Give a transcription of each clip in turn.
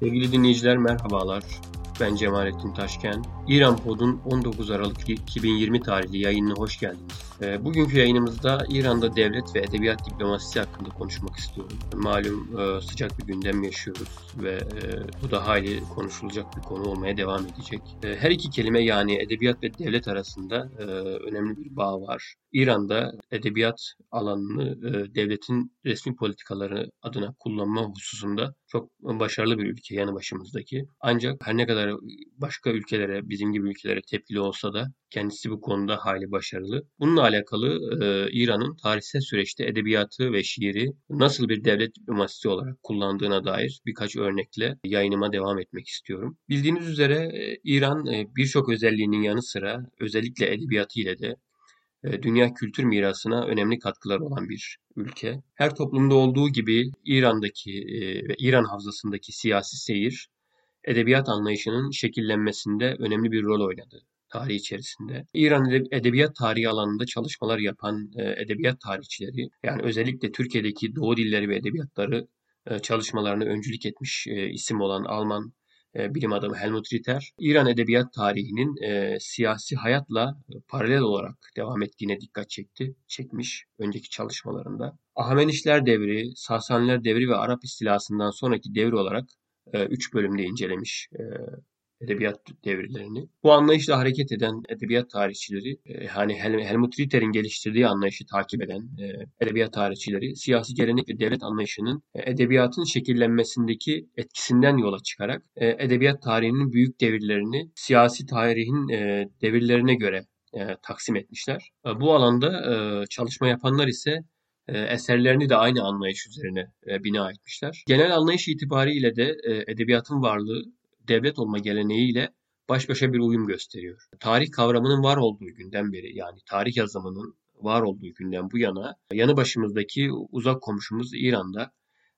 Sevgili dinleyiciler merhabalar. Ben Cemalettin Taşken. İran Pod'un 19 Aralık 2020 tarihli yayınına hoş geldiniz. E, bugünkü yayınımızda İran'da devlet ve edebiyat diplomasisi hakkında konuşmak istiyorum. Malum e, sıcak bir gündem yaşıyoruz ve e, bu da hali konuşulacak bir konu olmaya devam edecek. E, her iki kelime yani edebiyat ve devlet arasında önemli bir bağ var. İran'da edebiyat alanını devletin resmi politikaları adına kullanma hususunda çok başarılı bir ülke yanı başımızdaki. Ancak her ne kadar başka ülkelere, bizim gibi ülkelere tepkili olsa da kendisi bu konuda hayli başarılı. Bununla alakalı e, İran'ın tarihsel süreçte edebiyatı ve şiiri nasıl bir devlet diplomasisi olarak kullandığına dair birkaç örnekle yayınıma devam etmek istiyorum. Bildiğiniz üzere e, İran e, birçok özelliğinin yanı sıra özellikle edebiyatı ile de dünya kültür mirasına önemli katkıları olan bir ülke. Her toplumda olduğu gibi İran'daki e, ve İran havzasındaki siyasi seyir edebiyat anlayışının şekillenmesinde önemli bir rol oynadı tarihi içerisinde. İran edebiyat tarihi alanında çalışmalar yapan e, edebiyat tarihçileri yani özellikle Türkiye'deki Doğu dilleri ve edebiyatları çalışmalarını öncülük etmiş isim olan Alman e, bilim adamı Helmut Ritter, İran edebiyat tarihinin e, siyasi hayatla paralel olarak devam ettiğine dikkat çekti, çekmiş önceki çalışmalarında. Ahamenişler devri, Sasaniler devri ve Arap istilasından sonraki devir olarak e, üç bölümde incelemiş e, edebiyat devirlerini. Bu anlayışla hareket eden edebiyat tarihçileri, e, hani Helmut Ritter'in geliştirdiği anlayışı takip eden e, edebiyat tarihçileri, siyasi gelenek ve devlet anlayışının e, edebiyatın şekillenmesindeki etkisinden yola çıkarak edebiyat tarihinin büyük devirlerini siyasi tarihin devirlerine göre taksim etmişler. Bu alanda çalışma yapanlar ise eserlerini de aynı anlayış üzerine bina etmişler. Genel anlayış itibariyle de edebiyatın varlığı devlet olma geleneğiyle baş başa bir uyum gösteriyor. Tarih kavramının var olduğu günden beri yani tarih yazımının var olduğu günden bu yana yanı başımızdaki uzak komşumuz İran'da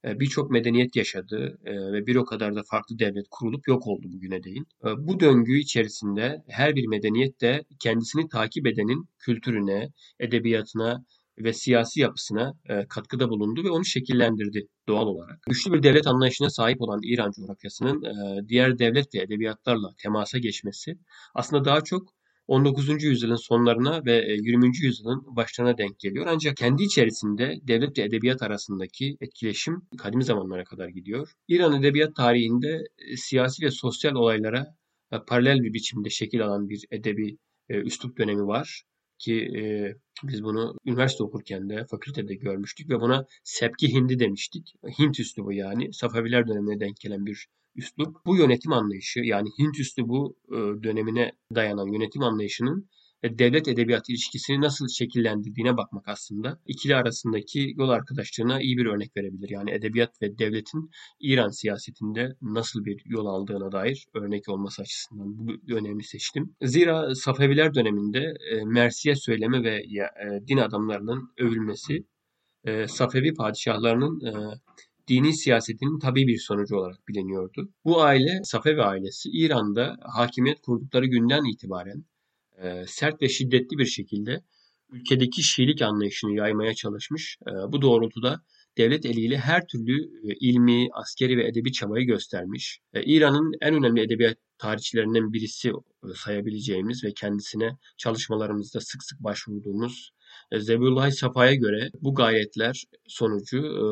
e, birçok medeniyet yaşadı e, ve bir o kadar da farklı devlet kurulup yok oldu bugüne değin. E, bu döngü içerisinde her bir medeniyet de kendisini takip edenin kültürüne, edebiyatına, ve siyasi yapısına e, katkıda bulundu ve onu şekillendirdi doğal olarak. Güçlü bir devlet anlayışına sahip olan İran coğrafyasının e, diğer devlet ve edebiyatlarla temasa geçmesi aslında daha çok 19. yüzyılın sonlarına ve 20. E, yüzyılın başlarına denk geliyor. Ancak kendi içerisinde devlet ve edebiyat arasındaki etkileşim kadim zamanlara kadar gidiyor. İran edebiyat tarihinde siyasi ve sosyal olaylara paralel bir biçimde şekil alan bir edebi üslup dönemi var ki e, biz bunu üniversite okurken de fakültede görmüştük ve buna sepki hindi demiştik. Hint üslubu yani Safaviler dönemine denk gelen bir üslup. Bu yönetim anlayışı yani Hint üslubu e, dönemine dayanan yönetim anlayışının devlet edebiyat ilişkisini nasıl şekillendirdiğine bakmak aslında ikili arasındaki yol arkadaşlığına iyi bir örnek verebilir. Yani edebiyat ve devletin İran siyasetinde nasıl bir yol aldığına dair örnek olması açısından bu önemli seçtim. Zira Safeviler döneminde e, Mersiye söyleme ve e, din adamlarının övülmesi e, Safevi padişahlarının dini siyasetinin tabi bir sonucu olarak biliniyordu. Bu aile, Safevi ailesi İran'da hakimiyet kurdukları günden itibaren e, sert ve şiddetli bir şekilde ülkedeki Şiilik anlayışını yaymaya çalışmış. E, bu doğrultuda devlet eliyle her türlü e, ilmi, askeri ve edebi çabayı göstermiş. İran'ın en önemli edebiyat tarihçilerinden birisi sayabileceğimiz ve kendisine çalışmalarımızda sık sık başvurduğumuz e, Zebullah Safa'ya göre bu gayretler sonucu e,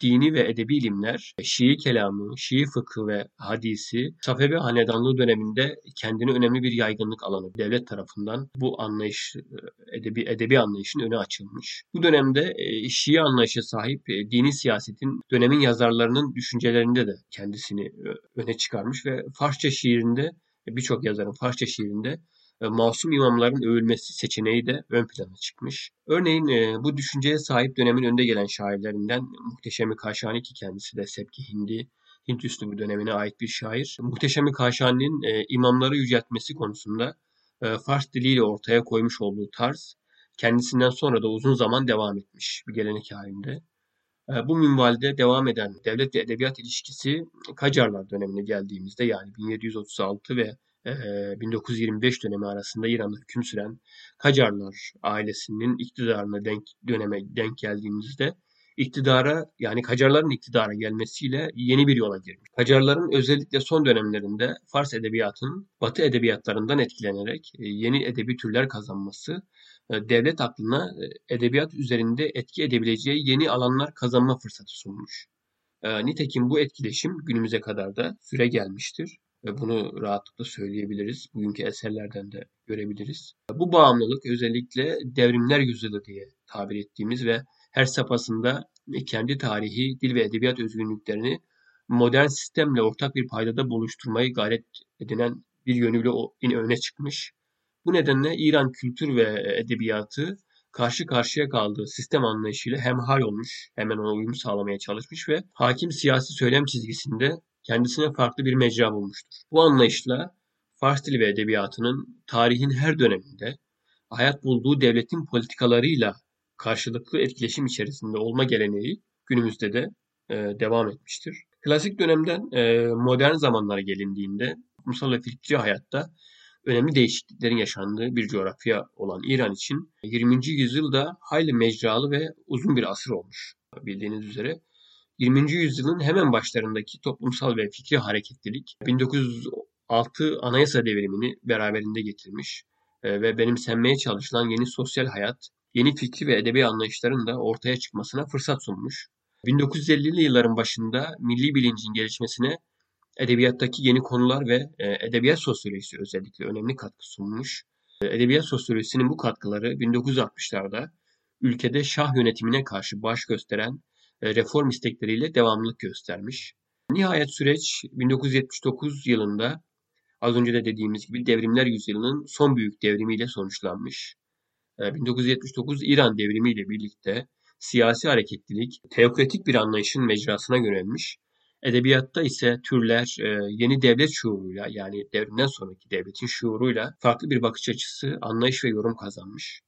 dini ve edebi ilimler, Şii kelamı, Şii fıkı ve hadisi Safevi Hanedanlığı döneminde kendine önemli bir yaygınlık alanı devlet tarafından bu anlayış e, edebi edebi anlayışın önü açılmış. Bu dönemde e, Şii anlayışa sahip e, dini siyasetin dönemin yazarlarının düşüncelerinde de kendisini e, öne çıkarmış ve Farsça şiirinde birçok yazarın Farsça şiirinde masum imamların övülmesi seçeneği de ön plana çıkmış. Örneğin e, bu düşünceye sahip dönemin önde gelen şairlerinden Muhteşem-i Kaşani ki kendisi de Sepki Hindi, Hint üslubu dönemine ait bir şair. Muhteşem-i Kaşani'nin e, imamları yüceltmesi konusunda e, Fars diliyle ortaya koymuş olduğu tarz kendisinden sonra da uzun zaman devam etmiş bir gelenek halinde. Bu minvalde devam eden devlet ve edebiyat ilişkisi Kacarlar dönemine geldiğimizde yani 1736 ve 1925 dönemi arasında İran'da hüküm süren Kacarlar ailesinin iktidarına denk, döneme denk geldiğimizde iktidara yani Kacarların iktidara gelmesiyle yeni bir yola girmiş. Kacarların özellikle son dönemlerinde Fars edebiyatının Batı edebiyatlarından etkilenerek e, yeni edebi türler kazanması e, devlet aklına e, edebiyat üzerinde etki edebileceği yeni alanlar kazanma fırsatı sunmuş. Nitekim bu etkileşim günümüze kadar da süre gelmiştir ve bunu rahatlıkla söyleyebiliriz. Bugünkü eserlerden de görebiliriz. Bu bağımlılık özellikle devrimler yüzyılı diye tabir ettiğimiz ve her safhasında kendi tarihi, dil ve edebiyat özgünlüklerini modern sistemle ortak bir paydada buluşturmayı gayret edinen bir yönüyle öne çıkmış. Bu nedenle İran kültür ve edebiyatı karşı karşıya kaldığı sistem anlayışıyla hemhal olmuş, hemen ona uyum sağlamaya çalışmış ve hakim siyasi söylem çizgisinde kendisine farklı bir mecra bulmuştur. Bu anlayışla Fars dili ve edebiyatının tarihin her döneminde hayat bulduğu devletin politikalarıyla karşılıklı etkileşim içerisinde olma geleneği günümüzde de e, devam etmiştir. Klasik dönemden e, modern zamanlara gelindiğinde toplumsal ve fikri hayatta önemli değişikliklerin yaşandığı bir coğrafya olan İran için 20. yüzyılda hayli mecralı ve uzun bir asır olmuş bildiğiniz üzere. 20. yüzyılın hemen başlarındaki toplumsal ve fikri hareketlilik 1906 anayasa devrimini beraberinde getirmiş e, ve benimsenmeye çalışılan yeni sosyal hayat yeni fikri ve edebi anlayışların da ortaya çıkmasına fırsat sunmuş. 1950'li yılların başında milli bilincin gelişmesine edebiyattaki yeni konular ve e, edebiyat sosyolojisi özellikle önemli katkı sunmuş. E, edebiyat sosyolojisinin bu katkıları 1960'larda ülkede şah yönetimine karşı baş gösteren e, reform istekleriyle devamlılık göstermiş. Nihayet süreç 1979 yılında az önce de dediğimiz gibi devrimler yüzyılının son büyük devrimiyle sonuçlanmış. 1979 İran devrimi ile birlikte siyasi hareketlilik teokratik bir anlayışın mecrasına yönelmiş. Edebiyatta ise türler e, yeni devlet şuuruyla yani devrimden sonraki devletin şuuruyla farklı bir bakış açısı, anlayış ve yorum kazanmış.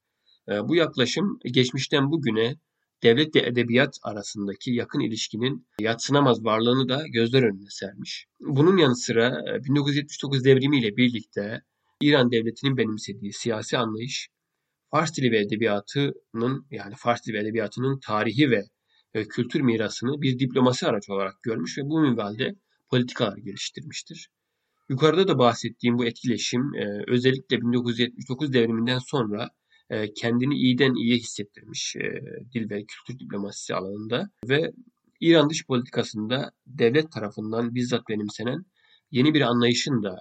E, bu yaklaşım geçmişten bugüne devlet ve edebiyat arasındaki yakın ilişkinin yatsınamaz varlığını da gözler önüne sermiş. Bunun yanı sıra 1979 devrimi ile birlikte İran devletinin benimsediği siyasi anlayış Fars dili ve edebiyatının yani Fars dili ve edebiyatının tarihi ve e, kültür mirasını bir diplomasi aracı olarak görmüş ve bu minvalde politikalar geliştirmiştir. Yukarıda da bahsettiğim bu etkileşim e, özellikle 1979 devriminden sonra e, kendini iyiden iyiye hissettirmiş dil ve kültür diplomasisi alanında ve İran dış politikasında devlet tarafından bizzat benimsenen yeni bir anlayışın da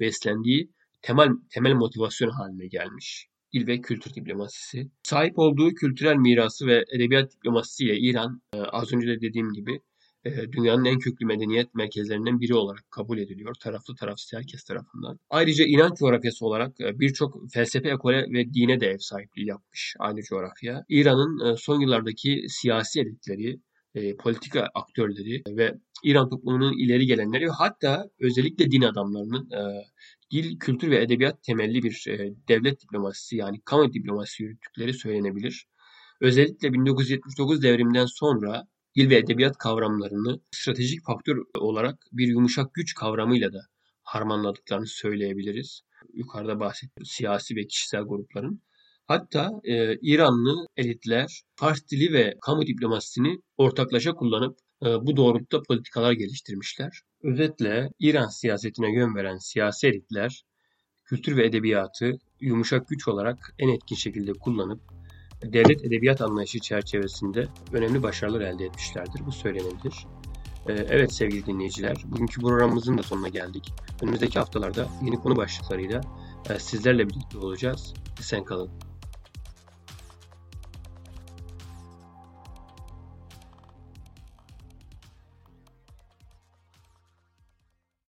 beslendiği temel temel motivasyon haline gelmiş dil ve kültür diplomasisi. Sahip olduğu kültürel mirası ve edebiyat diplomasisiyle İran e, az önce de dediğim gibi e, dünyanın en köklü medeniyet merkezlerinden biri olarak kabul ediliyor taraflı tarafsız herkes tarafından. Ayrıca inanç coğrafyası olarak e, birçok felsefe ekole ve dine de ev sahipliği yapmış aynı coğrafya. İran'ın son yıllardaki siyasi elitleri, politika aktörleri ve İran toplumunun ileri gelenleri hatta özellikle din adamlarının dil, kültür ve edebiyat temelli bir e, devlet diplomasisi yani kamu diplomasisi yürüttükleri söylenebilir. Özellikle 1979 devriminden sonra dil ve edebiyat kavramlarını stratejik faktör olarak bir yumuşak güç kavramıyla da harmanladıklarını söyleyebiliriz. Yukarıda bahsettiğim siyasi ve kişisel grupların. Hatta e, İranlı elitler Fars dili ve kamu diplomasisini ortaklaşa kullanıp e, bu doğrultuda politikalar geliştirmişler. Özetle İran siyasetine yön veren siyasi elitler kültür ve edebiyatı yumuşak güç olarak en etkin şekilde kullanıp devlet edebiyat anlayışı çerçevesinde önemli başarılar elde etmişlerdir. Bu söylenebilir. E, evet sevgili dinleyiciler, bugünkü programımızın da sonuna geldik. Önümüzdeki haftalarda yeni konu başlıklarıyla e, sizlerle birlikte olacağız. Sen kalın.